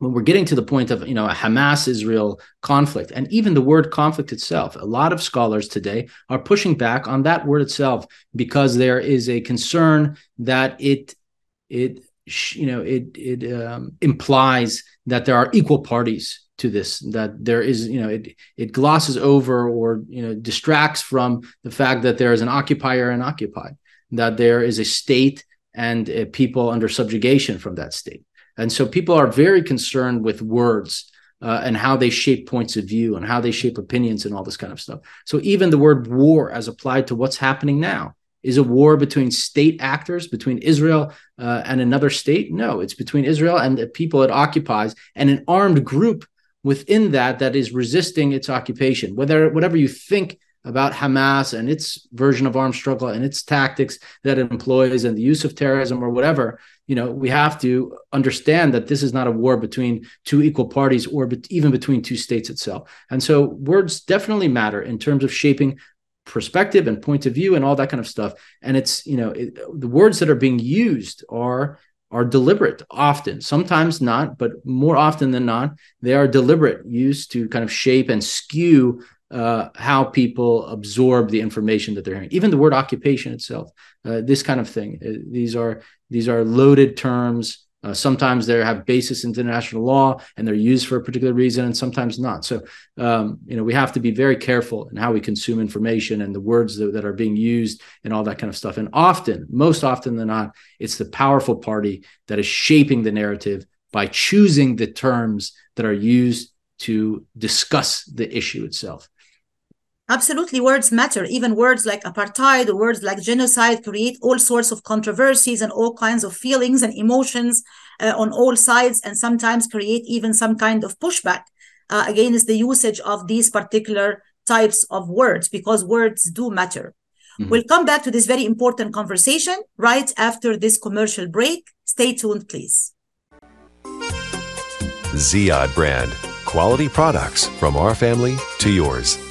when we're getting to the point of you know a Hamas Israel conflict and even the word conflict itself a lot of scholars today are pushing back on that word itself because there is a concern that it it you know it it um, implies that there are equal parties to this that there is you know it it glosses over or you know distracts from the fact that there is an occupier and occupied that there is a state and people under subjugation from that state. And so people are very concerned with words uh, and how they shape points of view and how they shape opinions and all this kind of stuff. So even the word war, as applied to what's happening now, is a war between state actors, between Israel uh, and another state? No, it's between Israel and the people it occupies and an armed group within that that is resisting its occupation. Whether whatever you think about Hamas and its version of armed struggle and its tactics that it employs and the use of terrorism or whatever, you know, we have to understand that this is not a war between two equal parties or be- even between two states itself. And so words definitely matter in terms of shaping perspective and point of view and all that kind of stuff. And it's, you know, it, the words that are being used are are deliberate often sometimes not but more often than not they are deliberate used to kind of shape and skew uh, how people absorb the information that they're hearing. Even the word occupation itself, uh, this kind of thing. Uh, these are these are loaded terms. Uh, sometimes they have basis in international law and they're used for a particular reason, and sometimes not. So, um, you know, we have to be very careful in how we consume information and the words that, that are being used and all that kind of stuff. And often, most often than not, it's the powerful party that is shaping the narrative by choosing the terms that are used to discuss the issue itself. Absolutely, words matter. Even words like apartheid or words like genocide create all sorts of controversies and all kinds of feelings and emotions uh, on all sides, and sometimes create even some kind of pushback uh, against the usage of these particular types of words because words do matter. Mm-hmm. We'll come back to this very important conversation right after this commercial break. Stay tuned, please. Ziyad brand quality products from our family to yours.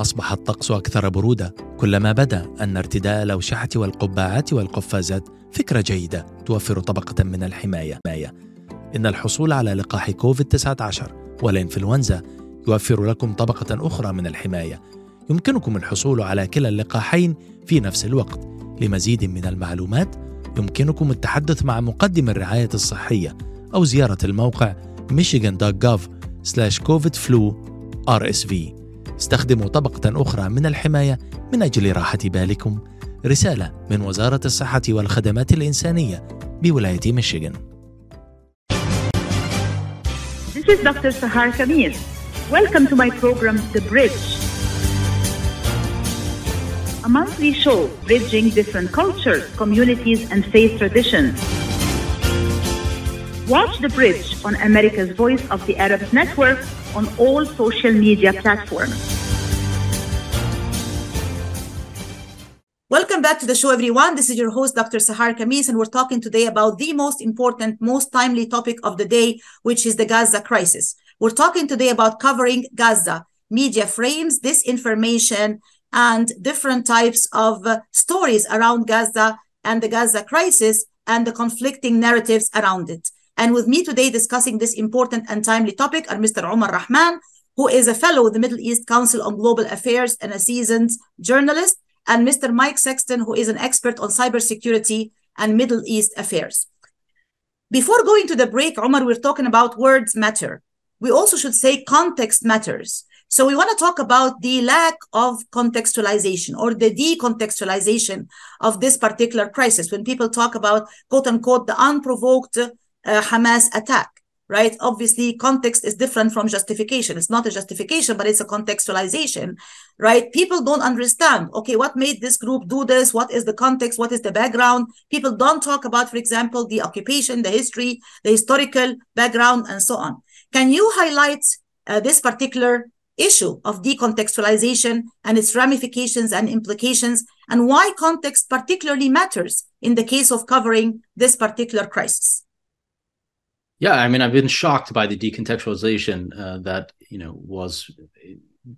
أصبح الطقس أكثر برودة كلما بدا أن ارتداء الأوشحة والقبعات والقفازات فكرة جيدة توفر طبقة من الحماية. إن الحصول على لقاح كوفيد-19 والإنفلونزا يوفر لكم طبقة أخرى من الحماية. يمكنكم الحصول على كلا اللقاحين في نفس الوقت. لمزيد من المعلومات يمكنكم التحدث مع مقدم الرعاية الصحية أو زيارة الموقع michigan.gov/covidflu-rsv استخدموا طبقة أخرى من الحماية من أجل راحة بالكم. رسالة من وزارة الصحة والخدمات الإنسانية بولاية ميشيغان. This is Dr. Sahar Kamir. Welcome to my program, The Bridge. A monthly show bridging different cultures, communities, and faith traditions. Watch The Bridge on America's Voice of the Arab Network on all social media platforms. Welcome back to the show, everyone. This is your host, Dr. Sahar Khamis, and we're talking today about the most important, most timely topic of the day, which is the Gaza crisis. We're talking today about covering Gaza, media frames, disinformation, and different types of uh, stories around Gaza and the Gaza crisis and the conflicting narratives around it. And with me today discussing this important and timely topic are Mr. Omar Rahman, who is a fellow of the Middle East Council on Global Affairs and a seasoned journalist, and Mr. Mike Sexton, who is an expert on cybersecurity and Middle East affairs. Before going to the break, Omar, we're talking about words matter. We also should say context matters. So we want to talk about the lack of contextualization or the decontextualization of this particular crisis. When people talk about quote unquote the unprovoked uh, Hamas attack, right? Obviously, context is different from justification. It's not a justification, but it's a contextualization, right? People don't understand, okay, what made this group do this? What is the context? What is the background? People don't talk about, for example, the occupation, the history, the historical background, and so on. Can you highlight uh, this particular issue of decontextualization and its ramifications and implications, and why context particularly matters in the case of covering this particular crisis? Yeah, I mean, I've been shocked by the decontextualization uh, that you know was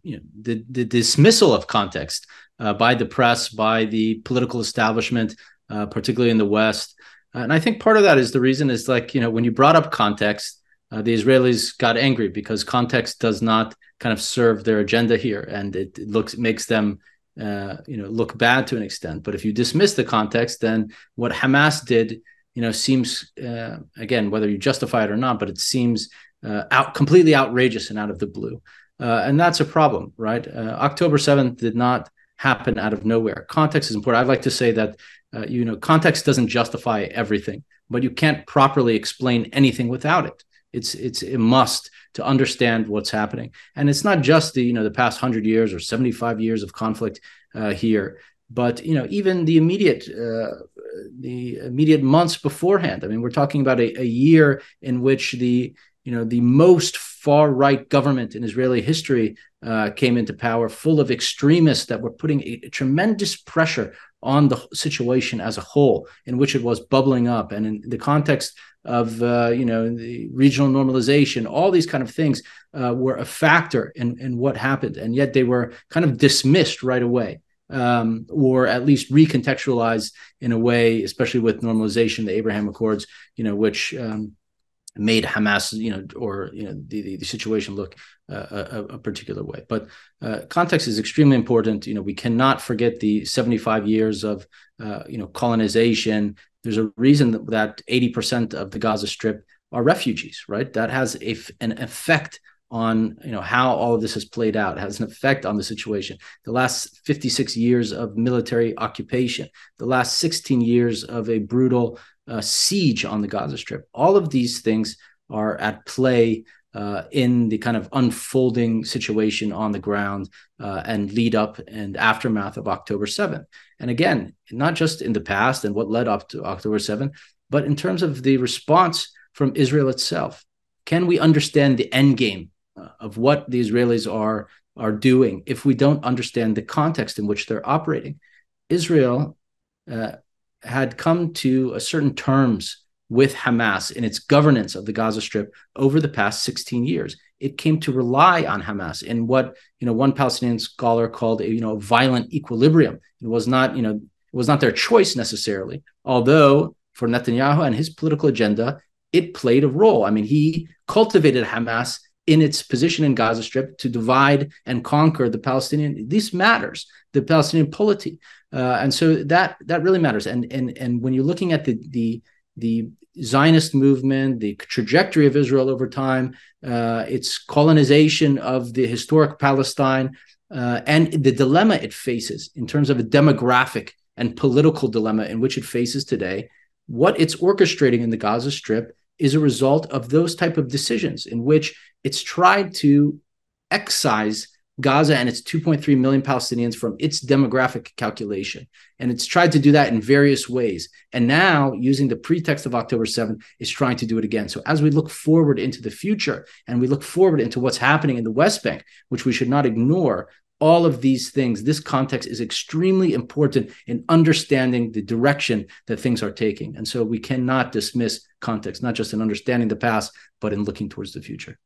you know the, the dismissal of context uh, by the press, by the political establishment, uh, particularly in the West. And I think part of that is the reason is like you know when you brought up context, uh, the Israelis got angry because context does not kind of serve their agenda here, and it, it looks makes them uh, you know look bad to an extent. But if you dismiss the context, then what Hamas did you know seems uh, again whether you justify it or not but it seems uh, out completely outrageous and out of the blue. Uh, and that's a problem right? Uh, october 7th did not happen out of nowhere. Context is important. I'd like to say that uh, you know context doesn't justify everything but you can't properly explain anything without it. It's it's a must to understand what's happening. And it's not just the you know the past 100 years or 75 years of conflict uh, here but you know even the immediate uh, the immediate months beforehand. I mean we're talking about a, a year in which the you know the most far right government in israeli history uh, came into power full of extremists that were putting a, a tremendous pressure on the situation as a whole in which it was bubbling up. And in the context of uh, you know the regional normalization all these kind of things uh, were a factor in, in what happened. And yet they were kind of dismissed right away um, or at least recontextualize in a way, especially with normalization, the Abraham Accords, you know, which um, made Hamas, you know, or you know, the the, situation look uh, a, a, particular way. But uh, context is extremely important. You know, we cannot forget the 75 years of uh, you know colonization. There's a reason that 80% of the Gaza Strip are refugees, right? That has a, an effect on you know how all of this has played out has an effect on the situation. The last 56 years of military occupation the last 16 years of a brutal uh, siege on the gaza strip all of these things are at play uh, in the kind of unfolding situation on the ground uh, and lead up and aftermath of october 7th and again not just in the past and what led up to october 7th but in terms of the response from israel itself. Can we understand the end game of what the Israelis are are doing if we don't understand the context in which they're operating. Israel uh, had come to a certain terms with Hamas in its governance of the Gaza Strip over the past 16 years. It came to rely on Hamas in what you know one Palestinian scholar called a you know violent equilibrium. It was not you know it was not their choice necessarily, although for Netanyahu and his political agenda, it played a role. I mean, he cultivated Hamas in its position in Gaza Strip to divide and conquer the Palestinian. This matters, the Palestinian polity, uh, and so that that really matters. And and and when you're looking at the the the Zionist movement, the trajectory of Israel over time, uh, its colonization of the historic Palestine, uh, and the dilemma it faces in terms of a demographic and political dilemma in which it faces today, what it's orchestrating in the Gaza Strip is a result of those type of decisions in which it's tried to excise Gaza and its 2.3 million Palestinians from its demographic calculation. And it's tried to do that in various ways. And now, using the pretext of October 7th, is trying to do it again. So, as we look forward into the future and we look forward into what's happening in the West Bank, which we should not ignore, all of these things, this context is extremely important in understanding the direction that things are taking. And so we cannot dismiss context, not just in understanding the past, but in looking towards the future.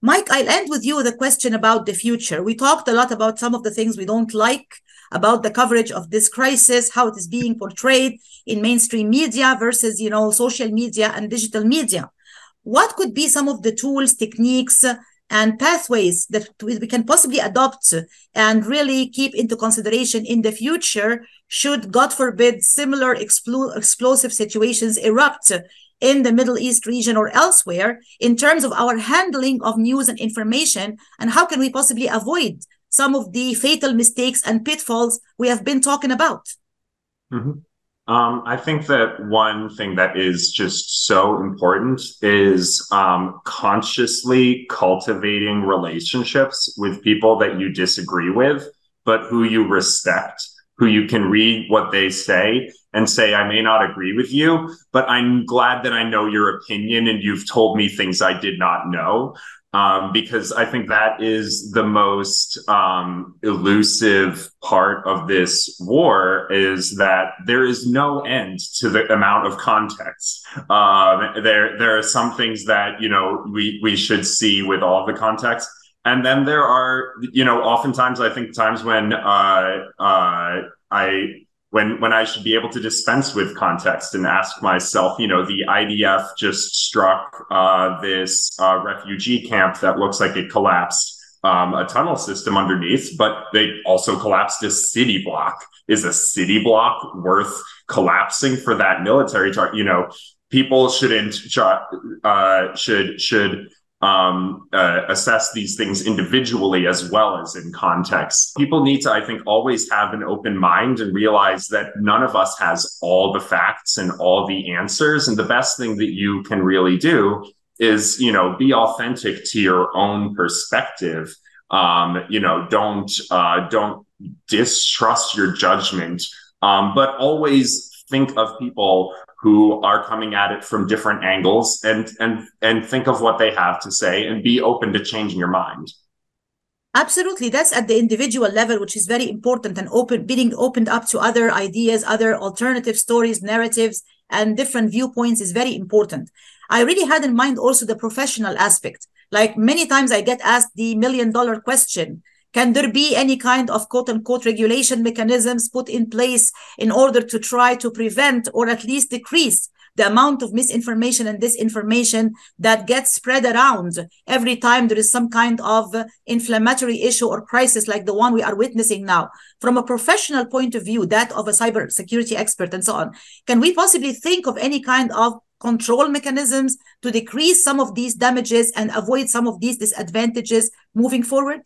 Mike, I'll end with you with a question about the future. We talked a lot about some of the things we don't like about the coverage of this crisis, how it is being portrayed in mainstream media versus, you know, social media and digital media. What could be some of the tools, techniques, and pathways that we can possibly adopt and really keep into consideration in the future should, God forbid, similar explo- explosive situations erupt in the Middle East region or elsewhere in terms of our handling of news and information? And how can we possibly avoid some of the fatal mistakes and pitfalls we have been talking about? Mm-hmm. Um, I think that one thing that is just so important is um, consciously cultivating relationships with people that you disagree with, but who you respect, who you can read what they say and say, I may not agree with you, but I'm glad that I know your opinion and you've told me things I did not know um, because I think that is the most um, elusive part of this war is that there is no end to the amount of context. Um, there, there are some things that you know we we should see with all the context, and then there are you know oftentimes I think times when uh, uh, I when when I should be able to dispense with context and ask myself, you know, the IDF just struck uh, this uh, refugee camp that looks like it collapsed um, a tunnel system underneath, but they also collapsed a city block. Is a city block worth collapsing for that military target? You know, people shouldn't uh, should should um, uh, assess these things individually as well as in context. People need to, I think, always have an open mind and realize that none of us has all the facts and all the answers. And the best thing that you can really do is, you know, be authentic to your own perspective. Um, you know, don't uh, don't distrust your judgment, um, but always think of people who are coming at it from different angles and and and think of what they have to say and be open to changing your mind. Absolutely. That's at the individual level which is very important and open being opened up to other ideas other alternative stories narratives and different viewpoints is very important. I really had in mind also the professional aspect. Like many times i get asked the million dollar question can there be any kind of quote unquote regulation mechanisms put in place in order to try to prevent or at least decrease the amount of misinformation and disinformation that gets spread around every time there is some kind of inflammatory issue or crisis like the one we are witnessing now? From a professional point of view that of a cyber security expert and so on can we possibly think of any kind of control mechanisms to decrease some of these damages and avoid some of these disadvantages moving forward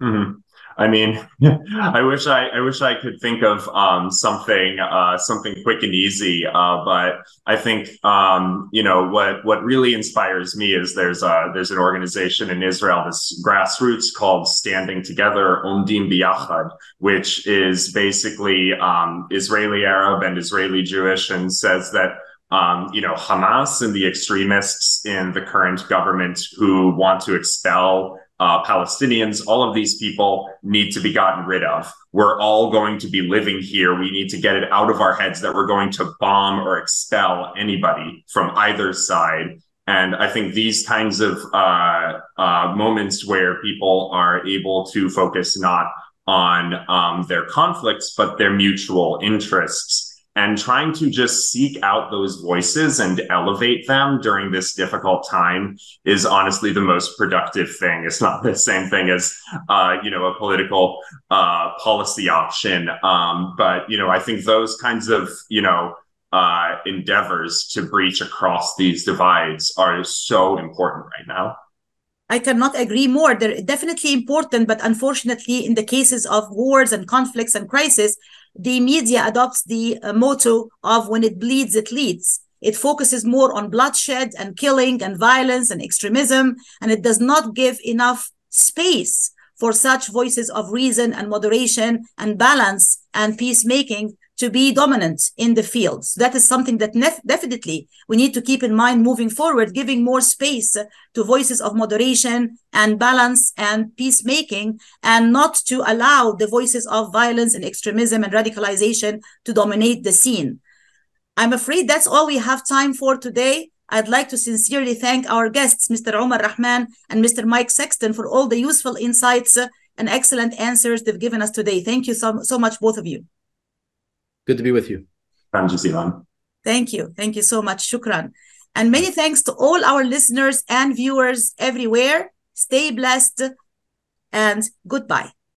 Mm-hmm. I mean, I wish I, I wish I could think of um, something, uh, something quick and easy. Uh, but I think, um, you know, what what really inspires me is there's a there's an organization in Israel, this grassroots called Standing Together, Omdim Biyachad, which is basically um, Israeli Arab and Israeli Jewish, and says that um, you know, Hamas and the extremists in the current government who want to expel uh, Palestinians, all of these people need to be gotten rid of. We're all going to be living here. We need to get it out of our heads that we're going to bomb or expel anybody from either side. And I think these kinds of uh, uh, moments where people are able to focus not on um, their conflicts, but their mutual interests and trying to just seek out those voices and elevate them during this difficult time is honestly the most productive thing. It's not the same thing as, uh, you know, a political uh, policy option. Um, but, you know, I think those kinds of, you know, uh, endeavors to breach across these divides are so important right now. I cannot agree more. They're definitely important, but unfortunately, in the cases of wars and conflicts and crisis, the media adopts the uh, motto of when it bleeds, it leads. It focuses more on bloodshed and killing and violence and extremism, and it does not give enough space for such voices of reason and moderation and balance and peacemaking to be dominant in the field. So that is something that nef- definitely we need to keep in mind moving forward, giving more space to voices of moderation and balance and peacemaking, and not to allow the voices of violence and extremism and radicalization to dominate the scene. I'm afraid that's all we have time for today. I'd like to sincerely thank our guests, Mr. Omar Rahman and Mr. Mike Sexton, for all the useful insights and excellent answers they've given us today. Thank you so, so much, both of you. Good to be with you. Thank you. Thank you so much. Shukran. And many thanks to all our listeners and viewers everywhere. Stay blessed and goodbye.